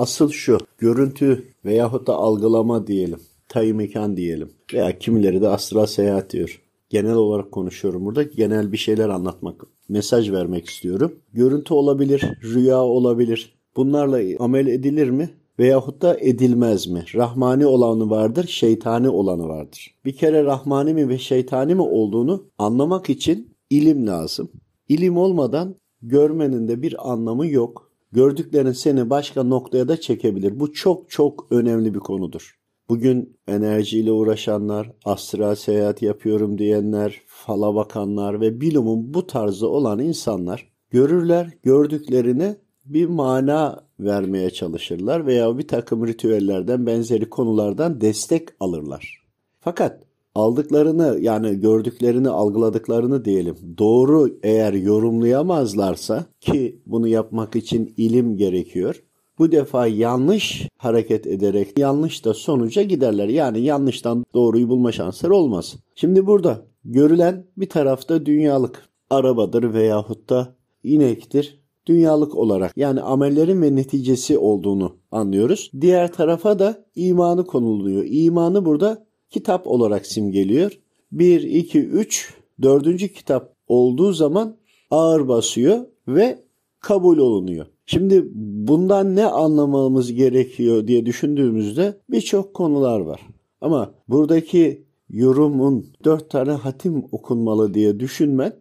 asıl şu görüntü veyahut da algılama diyelim. Tayı mekan diyelim. Veya kimileri de astral seyahat diyor. Genel olarak konuşuyorum burada. Genel bir şeyler anlatmak, mesaj vermek istiyorum. Görüntü olabilir, rüya olabilir. Bunlarla amel edilir mi? Veyahut da edilmez mi? Rahmani olanı vardır, şeytani olanı vardır. Bir kere rahmani mi ve şeytani mi olduğunu anlamak için ilim lazım. İlim olmadan görmenin de bir anlamı yok. Gördüklerin seni başka noktaya da çekebilir. Bu çok çok önemli bir konudur. Bugün enerjiyle uğraşanlar, astral seyahat yapıyorum diyenler, fala bakanlar ve bilumun bu tarzı olan insanlar görürler, gördüklerine bir mana vermeye çalışırlar veya bir takım ritüellerden benzeri konulardan destek alırlar. Fakat aldıklarını yani gördüklerini algıladıklarını diyelim doğru eğer yorumlayamazlarsa ki bunu yapmak için ilim gerekiyor. Bu defa yanlış hareket ederek yanlış da sonuca giderler. Yani yanlıştan doğruyu bulma şansları olmaz. Şimdi burada görülen bir tarafta dünyalık arabadır veyahut da inektir. Dünyalık olarak yani amellerin ve neticesi olduğunu anlıyoruz. Diğer tarafa da imanı konuluyor. İmanı burada kitap olarak simgeliyor. 1, 2, 3, dördüncü kitap olduğu zaman ağır basıyor ve kabul olunuyor. Şimdi bundan ne anlamamız gerekiyor diye düşündüğümüzde birçok konular var. Ama buradaki yorumun dört tane hatim okunmalı diye düşünmek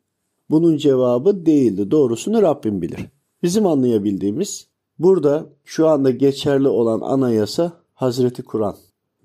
bunun cevabı değildi. Doğrusunu Rabbim bilir. Bizim anlayabildiğimiz burada şu anda geçerli olan anayasa Hazreti Kur'an.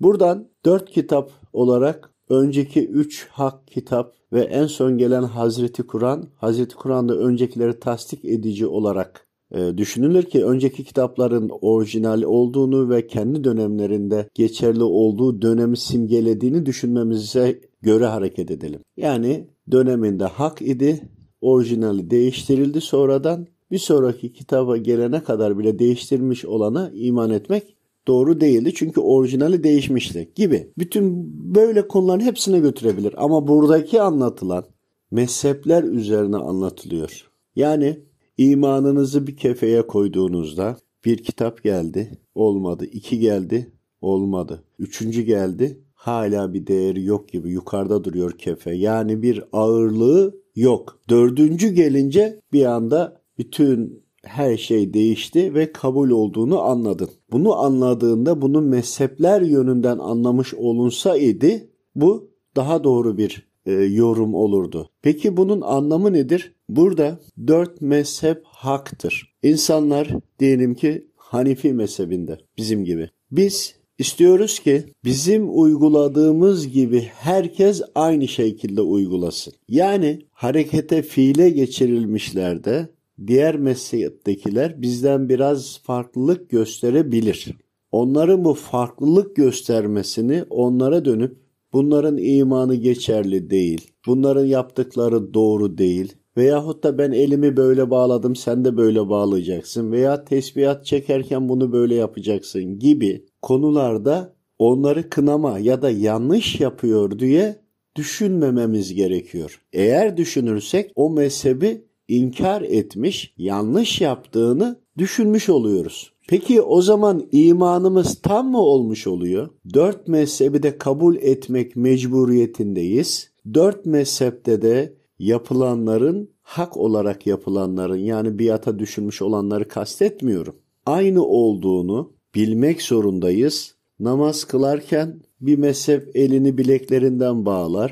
Buradan dört kitap olarak önceki üç hak kitap ve en son gelen Hazreti Kur'an, Hazreti Kur'an'da öncekileri tasdik edici olarak e, düşünülür ki önceki kitapların orijinal olduğunu ve kendi dönemlerinde geçerli olduğu dönemi simgelediğini düşünmemize göre hareket edelim. Yani döneminde hak idi, orijinali değiştirildi sonradan bir sonraki kitaba gelene kadar bile değiştirmiş olana iman etmek doğru değildi çünkü orijinali değişmişti gibi. Bütün böyle konuların hepsine götürebilir ama buradaki anlatılan mezhepler üzerine anlatılıyor. Yani imanınızı bir kefeye koyduğunuzda bir kitap geldi, olmadı. iki geldi, olmadı. Üçüncü geldi, hala bir değeri yok gibi yukarıda duruyor kefe. Yani bir ağırlığı yok. Dördüncü gelince bir anda bütün her şey değişti ve kabul olduğunu anladın. Bunu anladığında bunu mezhepler yönünden anlamış olunsa idi bu daha doğru bir e, yorum olurdu. Peki bunun anlamı nedir? Burada dört mezhep haktır. İnsanlar diyelim ki Hanifi mezhebinde bizim gibi. Biz istiyoruz ki bizim uyguladığımız gibi herkes aynı şekilde uygulasın. Yani harekete fiile geçirilmişlerde diğer meslektekiler bizden biraz farklılık gösterebilir. Onların bu farklılık göstermesini onlara dönüp bunların imanı geçerli değil, bunların yaptıkları doğru değil veyahut da ben elimi böyle bağladım sen de böyle bağlayacaksın veya tesbihat çekerken bunu böyle yapacaksın gibi konularda onları kınama ya da yanlış yapıyor diye düşünmememiz gerekiyor. Eğer düşünürsek o mezhebi inkar etmiş, yanlış yaptığını düşünmüş oluyoruz. Peki o zaman imanımız tam mı olmuş oluyor? Dört mezhebi de kabul etmek mecburiyetindeyiz. Dört mezhepte de yapılanların hak olarak yapılanların yani biata düşünmüş olanları kastetmiyorum. Aynı olduğunu bilmek zorundayız. Namaz kılarken bir mezhep elini bileklerinden bağlar.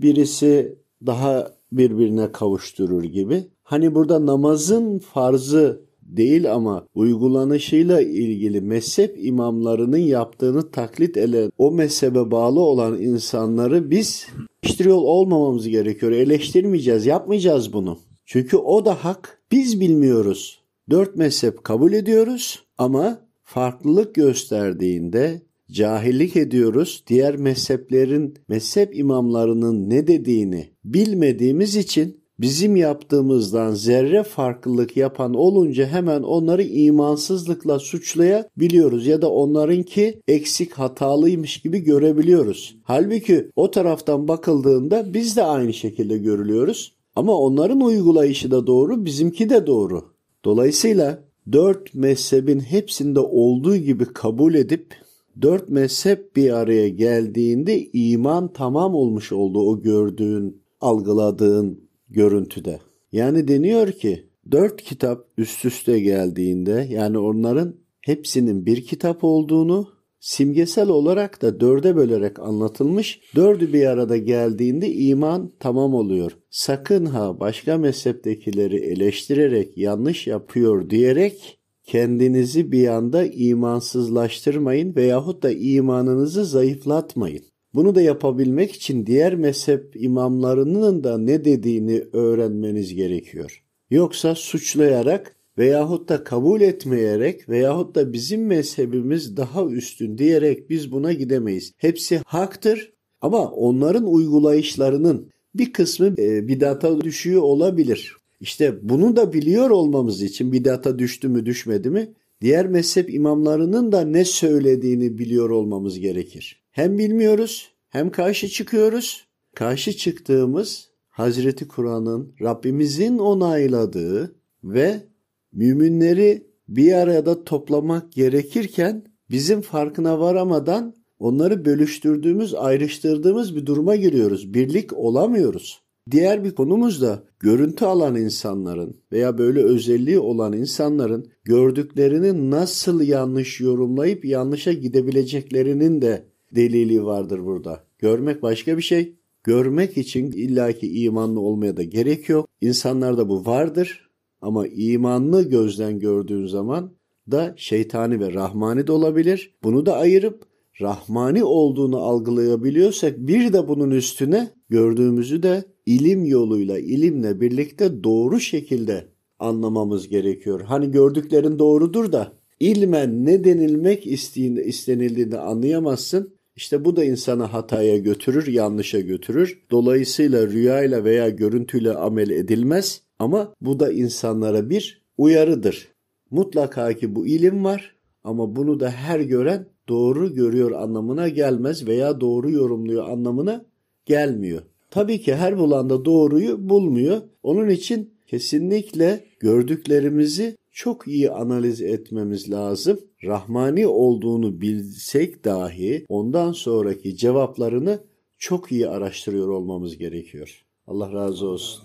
Birisi daha birbirine kavuşturur gibi. Hani burada namazın farzı değil ama uygulanışıyla ilgili mezhep imamlarının yaptığını taklit eden o mezhebe bağlı olan insanları biz eleştiriyor olmamamız gerekiyor. Eleştirmeyeceğiz, yapmayacağız bunu. Çünkü o da hak. Biz bilmiyoruz. Dört mezhep kabul ediyoruz ama farklılık gösterdiğinde cahillik ediyoruz. Diğer mezheplerin, mezhep imamlarının ne dediğini bilmediğimiz için bizim yaptığımızdan zerre farklılık yapan olunca hemen onları imansızlıkla suçlayabiliyoruz ya da onlarınki eksik hatalıymış gibi görebiliyoruz. Halbuki o taraftan bakıldığında biz de aynı şekilde görülüyoruz ama onların uygulayışı da doğru, bizimki de doğru. Dolayısıyla dört mezhebin hepsinde olduğu gibi kabul edip dört mezhep bir araya geldiğinde iman tamam olmuş oldu o gördüğün, algıladığın görüntüde. Yani deniyor ki dört kitap üst üste geldiğinde yani onların hepsinin bir kitap olduğunu simgesel olarak da dörde bölerek anlatılmış. Dördü bir arada geldiğinde iman tamam oluyor. Sakın ha başka mezheptekileri eleştirerek yanlış yapıyor diyerek kendinizi bir anda imansızlaştırmayın veyahut da imanınızı zayıflatmayın. Bunu da yapabilmek için diğer mezhep imamlarının da ne dediğini öğrenmeniz gerekiyor. Yoksa suçlayarak veyahut da kabul etmeyerek veyahut da bizim mezhebimiz daha üstün diyerek biz buna gidemeyiz. Hepsi haktır ama onların uygulayışlarının bir kısmı e, bidata düşüyor olabilir. İşte bunu da biliyor olmamız için bidata düştü mü düşmedi mi diğer mezhep imamlarının da ne söylediğini biliyor olmamız gerekir. Hem bilmiyoruz hem karşı çıkıyoruz. Karşı çıktığımız Hazreti Kur'an'ın Rabbimizin onayladığı ve müminleri bir arada toplamak gerekirken bizim farkına varamadan onları bölüştürdüğümüz, ayrıştırdığımız bir duruma giriyoruz. Birlik olamıyoruz. Diğer bir konumuz da görüntü alan insanların veya böyle özelliği olan insanların gördüklerini nasıl yanlış yorumlayıp yanlışa gidebileceklerinin de delili vardır burada. Görmek başka bir şey. Görmek için illaki imanlı olmaya da gerek yok. İnsanlarda bu vardır. Ama imanlı gözden gördüğün zaman da şeytani ve rahmani de olabilir. Bunu da ayırıp rahmani olduğunu algılayabiliyorsak bir de bunun üstüne gördüğümüzü de ilim yoluyla, ilimle birlikte doğru şekilde anlamamız gerekiyor. Hani gördüklerin doğrudur da ilmen ne denilmek istenildiğini anlayamazsın. İşte bu da insanı hataya götürür, yanlışa götürür. Dolayısıyla rüyayla veya görüntüyle amel edilmez. Ama bu da insanlara bir uyarıdır. Mutlaka ki bu ilim var ama bunu da her gören doğru görüyor anlamına gelmez veya doğru yorumluyor anlamına gelmiyor. Tabii ki her bulanda doğruyu bulmuyor. Onun için kesinlikle gördüklerimizi çok iyi analiz etmemiz lazım. Rahmani olduğunu bilsek dahi ondan sonraki cevaplarını çok iyi araştırıyor olmamız gerekiyor. Allah razı olsun.